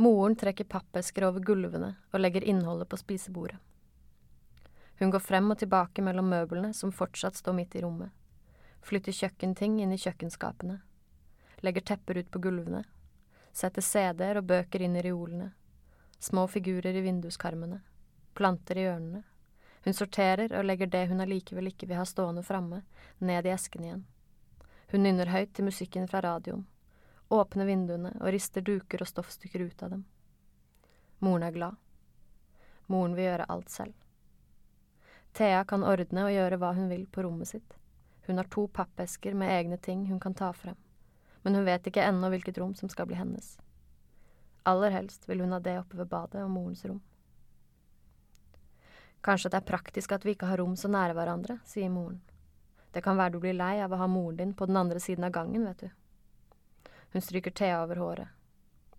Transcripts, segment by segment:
Moren trekker pappesker over gulvene og legger innholdet på spisebordet. Hun går frem og tilbake mellom møblene som fortsatt står midt i rommet, flytter kjøkkenting inn i kjøkkenskapene, legger tepper ut på gulvene, setter CD-er og bøker inn i reolene, små figurer i vinduskarmene, planter i hjørnene. Hun sorterer og legger det hun allikevel ikke vil ha stående framme, ned i esken igjen. Hun nynner høyt til musikken fra radioen, åpner vinduene og rister duker og stoffstykker ut av dem. Moren er glad. Moren vil gjøre alt selv. Thea kan ordne og gjøre hva hun vil på rommet sitt. Hun har to pappesker med egne ting hun kan ta frem, men hun vet ikke ennå hvilket rom som skal bli hennes. Aller helst vil hun ha det oppe ved badet og morens rom. Kanskje det er praktisk at vi ikke har rom så nære hverandre, sier moren. Det kan være du blir lei av å ha moren din på den andre siden av gangen, vet du. Hun stryker te over håret,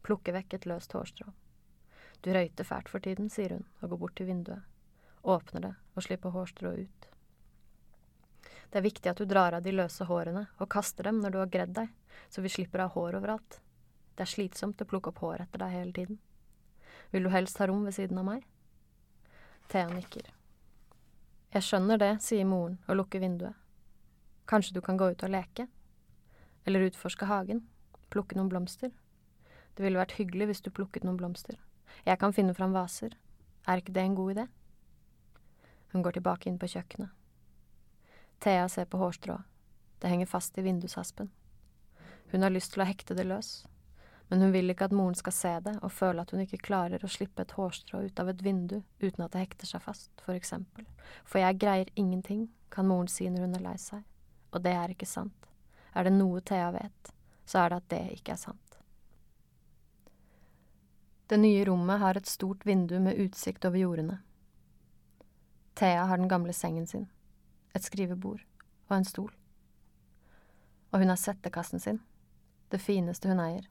plukker vekk et løst hårstrå. Du røyter fælt for tiden, sier hun og går bort til vinduet, åpner det og slipper hårstrået ut. Det er viktig at du drar av de løse hårene og kaster dem når du har gredd deg, så vi slipper ha hår overalt. Det er slitsomt å plukke opp hår etter deg hele tiden. Vil du helst ha rom ved siden av meg? Thea nikker. Jeg skjønner det, sier moren og lukker vinduet. Kanskje du kan gå ut og leke? Eller utforske hagen? Plukke noen blomster? Det ville vært hyggelig hvis du plukket noen blomster. Jeg kan finne fram vaser. Er ikke det en god idé? Hun går tilbake inn på kjøkkenet. Thea ser på hårstrået. Det henger fast i vindushaspen. Hun har lyst til å hekte det løs, men hun vil ikke at moren skal se det og føle at hun ikke klarer å slippe et hårstrå ut av et vindu uten at det hekter seg fast, for eksempel. For jeg greier ingenting, kan moren si når hun er lei seg. Og det er ikke sant. Er det noe Thea vet, så er det at det ikke er sant. Det nye rommet har et stort vindu med utsikt over jordene. Thea har den gamle sengen sin, et skrivebord og en stol. Og hun har settekassen sin, det fineste hun eier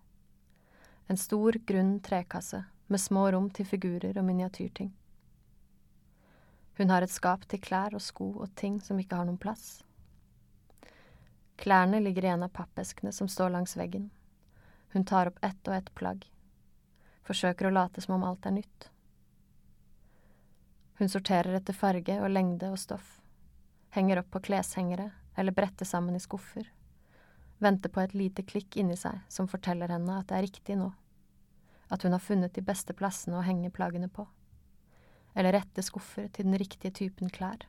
en stor, grunn trekasse med små rom til figurer og miniatyrting. Hun har et skap til klær og sko og ting som ikke har noen plass. Klærne ligger i en av pappeskene som står langs veggen. Hun tar opp ett og ett plagg. Forsøker å late som om alt er nytt. Hun sorterer etter farge og lengde og stoff. Henger opp på kleshengere eller bretter sammen i skuffer venter på et lite klikk inni seg som forteller henne at det er riktig nå, at hun har funnet de beste plassene å henge plaggene på, eller rette skuffer til den riktige typen klær,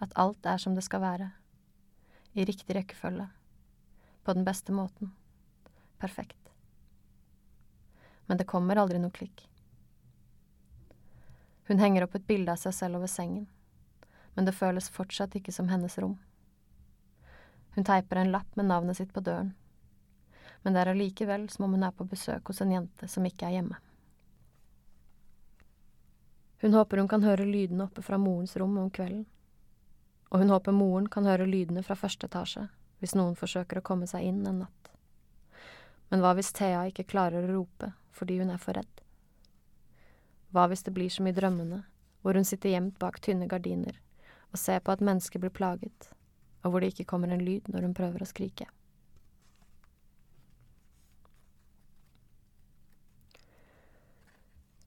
at alt er som det skal være, i riktig rekkefølge, på den beste måten, perfekt. Men det kommer aldri noe klikk. Hun henger opp et bilde av seg selv over sengen, men det føles fortsatt ikke som hennes rom. Hun teiper en lapp med navnet sitt på døren. Men det er allikevel som om hun er på besøk hos en jente som ikke er hjemme. Hun håper hun kan høre lydene oppe fra morens rom om kvelden. Og hun håper moren kan høre lydene fra første etasje hvis noen forsøker å komme seg inn en natt. Men hva hvis Thea ikke klarer å rope fordi hun er for redd? Hva hvis det blir som i drømmene, hvor hun sitter gjemt bak tynne gardiner og ser på at mennesker blir plaget, og hvor det ikke kommer en lyd når hun prøver å skrike.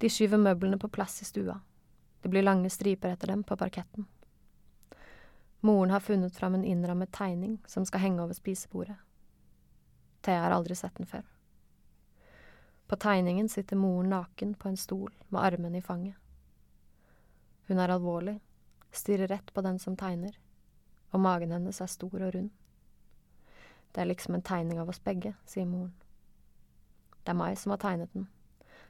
De skyver møblene på plass i stua. Det blir lange striper etter dem på parketten. Moren har funnet fram en innrammet tegning som skal henge over spisebordet. Thea har aldri sett den før. På tegningen sitter moren naken på en stol med armene i fanget. Hun er alvorlig, stirrer rett på den som tegner og magen hennes er stor og rund. Det er liksom en tegning av oss begge, sier moren. Det er meg som har tegnet den.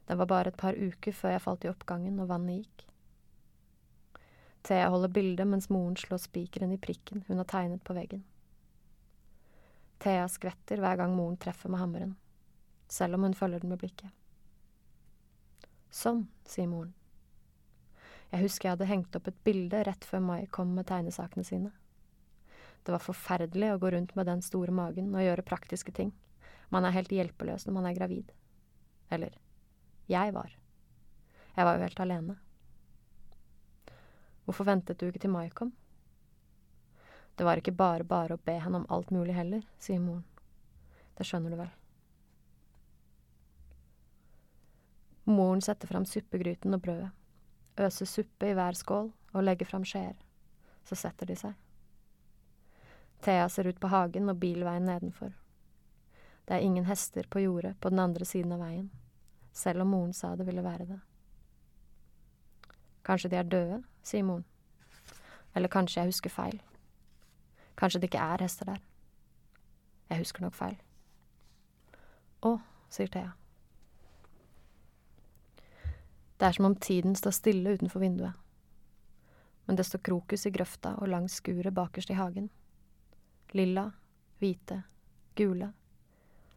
Den var bare et par uker før jeg falt i oppgangen og vannet gikk. Thea holder bildet mens moren slår spikeren i prikken hun har tegnet på veggen. Thea skvetter hver gang moren treffer med hammeren, selv om hun følger den med blikket. Sånn, sier moren. Jeg husker jeg hadde hengt opp et bilde rett før Mai kom med tegnesakene sine. Det var forferdelig å gå rundt med den store magen og gjøre praktiske ting. Man er helt hjelpeløs når man er gravid. Eller jeg var. Jeg var jo helt alene. Hvorfor ventet du ikke til Mai kom? Det var ikke bare bare å be henne om alt mulig heller, sier moren. Det skjønner du vel. Moren setter fram suppegryten og brødet, øser suppe i hver skål og legger fram skjeer. Så setter de seg. Thea ser ut på hagen og bilveien nedenfor. Det er ingen hester på jordet på den andre siden av veien, selv om moren sa det ville være det. Kanskje de er døde, sier moren. Eller kanskje jeg husker feil. Kanskje det ikke er hester der. Jeg husker nok feil. Å, sier Thea. Det er som om tiden står stille utenfor vinduet. Men det står krokus i grøfta og langs skuret bakerst i hagen. Lilla, hvite, gule.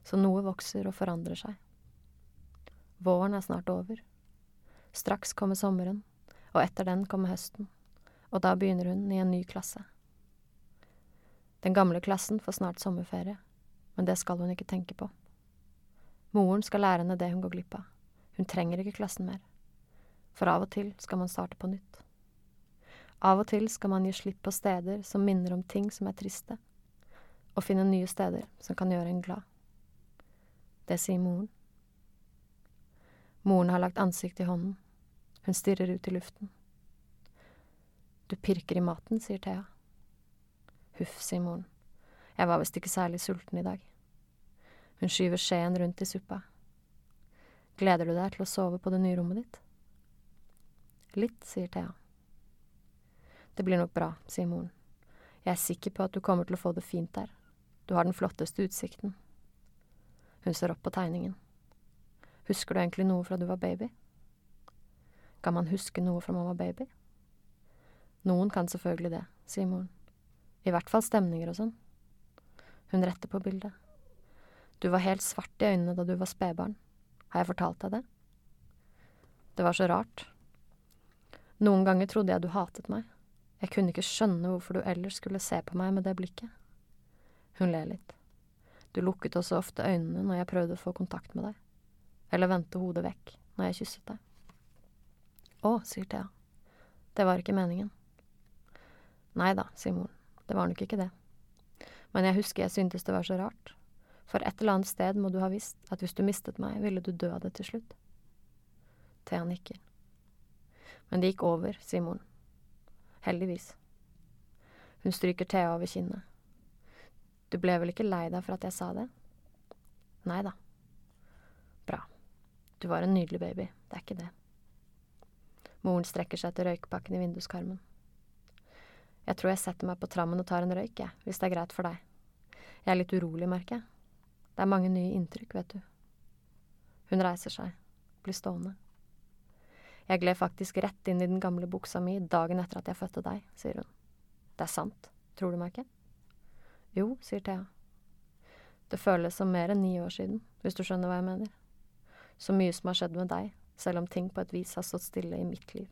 Så noe vokser og forandrer seg. Våren er snart over. Straks kommer sommeren, og etter den kommer høsten, og da begynner hun i en ny klasse. Den gamle klassen får snart sommerferie, men det skal hun ikke tenke på. Moren skal lære henne det hun går glipp av. Hun trenger ikke klassen mer. For av og til skal man starte på nytt. Av og til skal man gi slipp på steder som minner om ting som er triste, og finne nye steder som kan gjøre en glad. Det sier moren. Moren har lagt ansiktet i hånden. Hun stirrer ut i luften. Du pirker i maten, sier Thea. Huff, sier moren. Jeg var visst ikke særlig sulten i dag. Hun skyver skjeen rundt i suppa. Gleder du deg til å sove på det nye rommet ditt? Litt, sier Thea. Det blir nok bra, sier moren. Jeg er sikker på at du kommer til å få det fint der. Du har den flotteste utsikten. Hun ser opp på tegningen. Husker du egentlig noe fra du var baby? Kan man huske noe fra man var baby? Noen kan selvfølgelig det, sier moren. I hvert fall stemninger og sånn. Hun retter på bildet. Du var helt svart i øynene da du var spedbarn. Har jeg fortalt deg det? Det var så rart. Noen ganger trodde jeg du hatet meg. Jeg kunne ikke skjønne hvorfor du ellers skulle se på meg med det blikket. Hun ler litt. Du lukket også ofte øynene når jeg prøvde å få kontakt med deg. Eller vendte hodet vekk når jeg kysset deg. Å, sier Thea. Det var ikke meningen. Nei da, sier moren. Det var nok ikke det. Men jeg husker jeg syntes det var så rart. For et eller annet sted må du ha visst at hvis du mistet meg, ville du dø av det til slutt. Thea nikker. Men det gikk over, sier moren. Heldigvis. Hun stryker Thea over kinnet. Du ble vel ikke lei deg for at jeg sa det? Nei da. Bra. Du var en nydelig baby, det er ikke det. Moren strekker seg etter røykpakken i vinduskarmen. Jeg tror jeg setter meg på trammen og tar en røyk, jeg, hvis det er greit for deg. Jeg er litt urolig, merker jeg. Det er mange nye inntrykk, vet du. Hun reiser seg, blir stående. Jeg gled faktisk rett inn i den gamle buksa mi dagen etter at jeg fødte deg, sier hun. Det er sant, tror du meg ikke? Jo, sier Thea. Det føles som mer enn ni år siden, hvis du skjønner hva jeg mener. Så mye som har skjedd med deg, selv om ting på et vis har stått stille i mitt liv.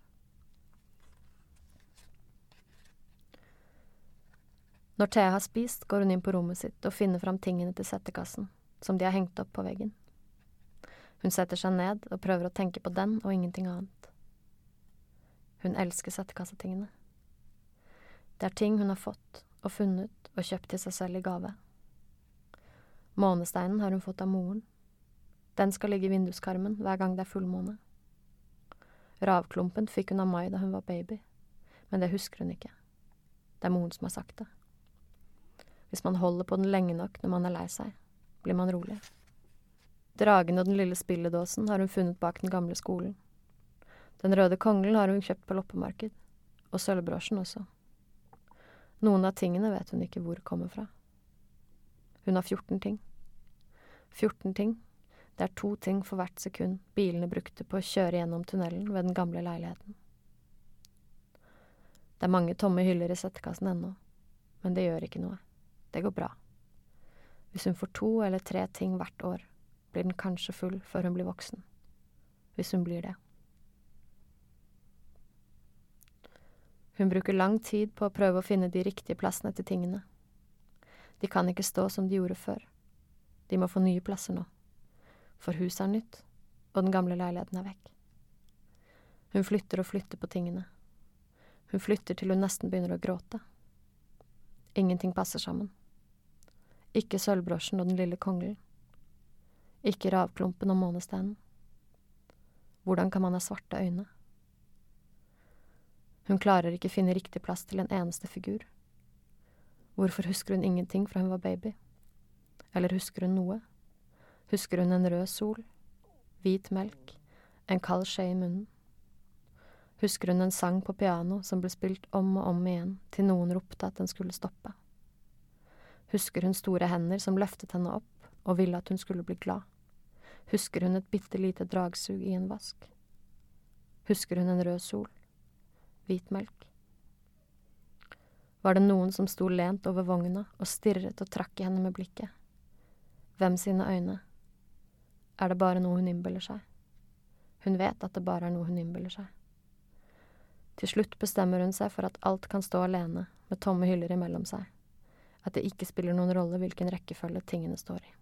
Når Thea har spist, går hun inn på rommet sitt og finner fram tingene til settekassen, som de har hengt opp på veggen. Hun setter seg ned og prøver å tenke på den og ingenting annet. Hun elsker settekassetingene. Det er ting hun har fått og funnet og kjøpt til seg selv i gave. Månesteinen har hun fått av moren. Den skal ligge i vinduskarmen hver gang det er fullmåne. Ravklumpen fikk hun av Mai da hun var baby, men det husker hun ikke. Det er moren som har sagt det. Hvis man holder på den lenge nok når man er lei seg, blir man rolig. Dragen og den lille spilledåsen har hun funnet bak den gamle skolen. Den røde konglen har hun kjøpt på loppemarked, og sølvbrosjen også. Noen av tingene vet hun ikke hvor kommer fra. Hun har 14 ting. 14 ting. Det er to ting for hvert sekund bilene brukte på å kjøre gjennom tunnelen ved den gamle leiligheten. Det er mange tomme hyller i settekassen ennå, men det gjør ikke noe. Det går bra. Hvis hun får to eller tre ting hvert år, blir den kanskje full før hun blir voksen. Hvis hun blir det. Hun bruker lang tid på å prøve å finne de riktige plassene til tingene. De kan ikke stå som de gjorde før. De må få nye plasser nå. For huset er nytt, og den gamle leiligheten er vekk. Hun flytter og flytter på tingene. Hun flytter til hun nesten begynner å gråte. Ingenting passer sammen. Ikke sølvbrosjen og den lille konglen. Ikke ravklumpen og månesteinen. Hvordan kan man ha svarte øyne? Hun klarer ikke finne riktig plass til en eneste figur. Hvorfor husker hun ingenting fra hun var baby? Eller husker hun noe? Husker hun en rød sol, hvit melk, en kald skje i munnen? Husker hun en sang på piano som ble spilt om og om igjen til noen ropte at den skulle stoppe? Husker hun store hender som løftet henne opp og ville at hun skulle bli glad? Husker hun et bitte lite dragsug i en vask? Husker hun en rød sol? Hvit melk? Var det noen som sto lent over vogna og stirret og trakk i henne med blikket? Hvem sine øyne? Er det bare noe hun innbiller seg? Hun vet at det bare er noe hun innbiller seg. Til slutt bestemmer hun seg for at alt kan stå alene, med tomme hyller imellom seg, at det ikke spiller noen rolle hvilken rekkefølge tingene står i.